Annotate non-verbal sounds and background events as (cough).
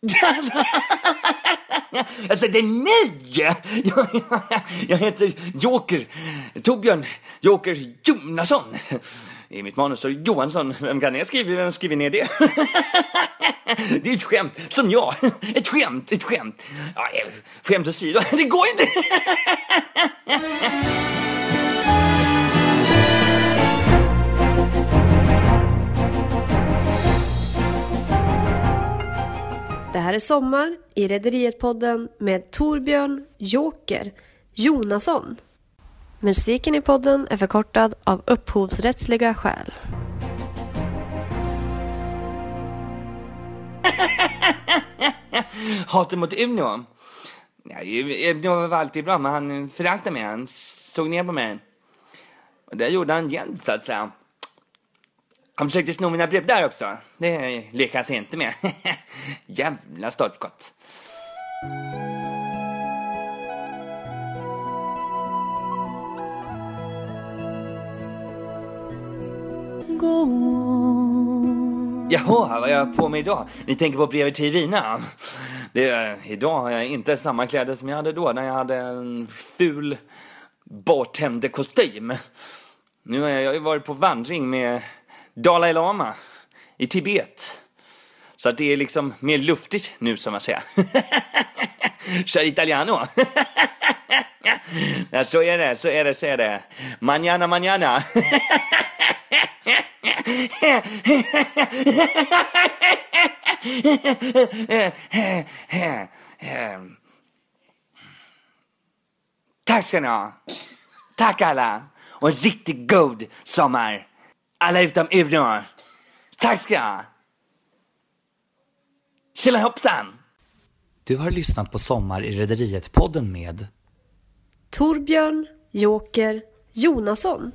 (laughs) Jag säger nej! Jag, jag, jag heter Joker, Torbjörn Joker Jonasson. I mitt manus står Johansson. Vem kan jag skriva? Vem skriver ner det? (laughs) Det är ett skämt, som jag. Ett skämt, ett skämt. Ja, eh, skämt åsido, (laughs) det går inte. Här är Sommar i Rederiet-podden med Torbjörn Joker Jonasson. Musiken i podden är förkortad av upphovsrättsliga skäl. (laughs) Hatet mot Uno? Ja, Uno var alltid bra, men han föraktade mig. Han såg ner på mig. Och det gjorde han jämt, så att säga. Han försökte sno mina brev där också. Det leker han sig inte med. (laughs) Jävla stolpskott. Jaha, vad har jag på mig idag? Ni tänker på brevet till Irina? Det, idag har jag inte samma kläder som jag hade då när jag hade en ful bartenderkostym. Nu har jag, jag har ju varit på vandring med Dalai Lama i Tibet. Så att det är liksom mer luftigt nu som man säger. (laughs) Kör italiano. (laughs) ja, så är det, så är det, så är det. Manana, manana. (laughs) Tack ska ni ha. Tack alla. Och en riktigt god sommar. Alla utom Uno. Tack ska ni ha. Tjelahoppsan. Du har lyssnat på Sommar i Rederiet-podden med Torbjörn Joker Jonasson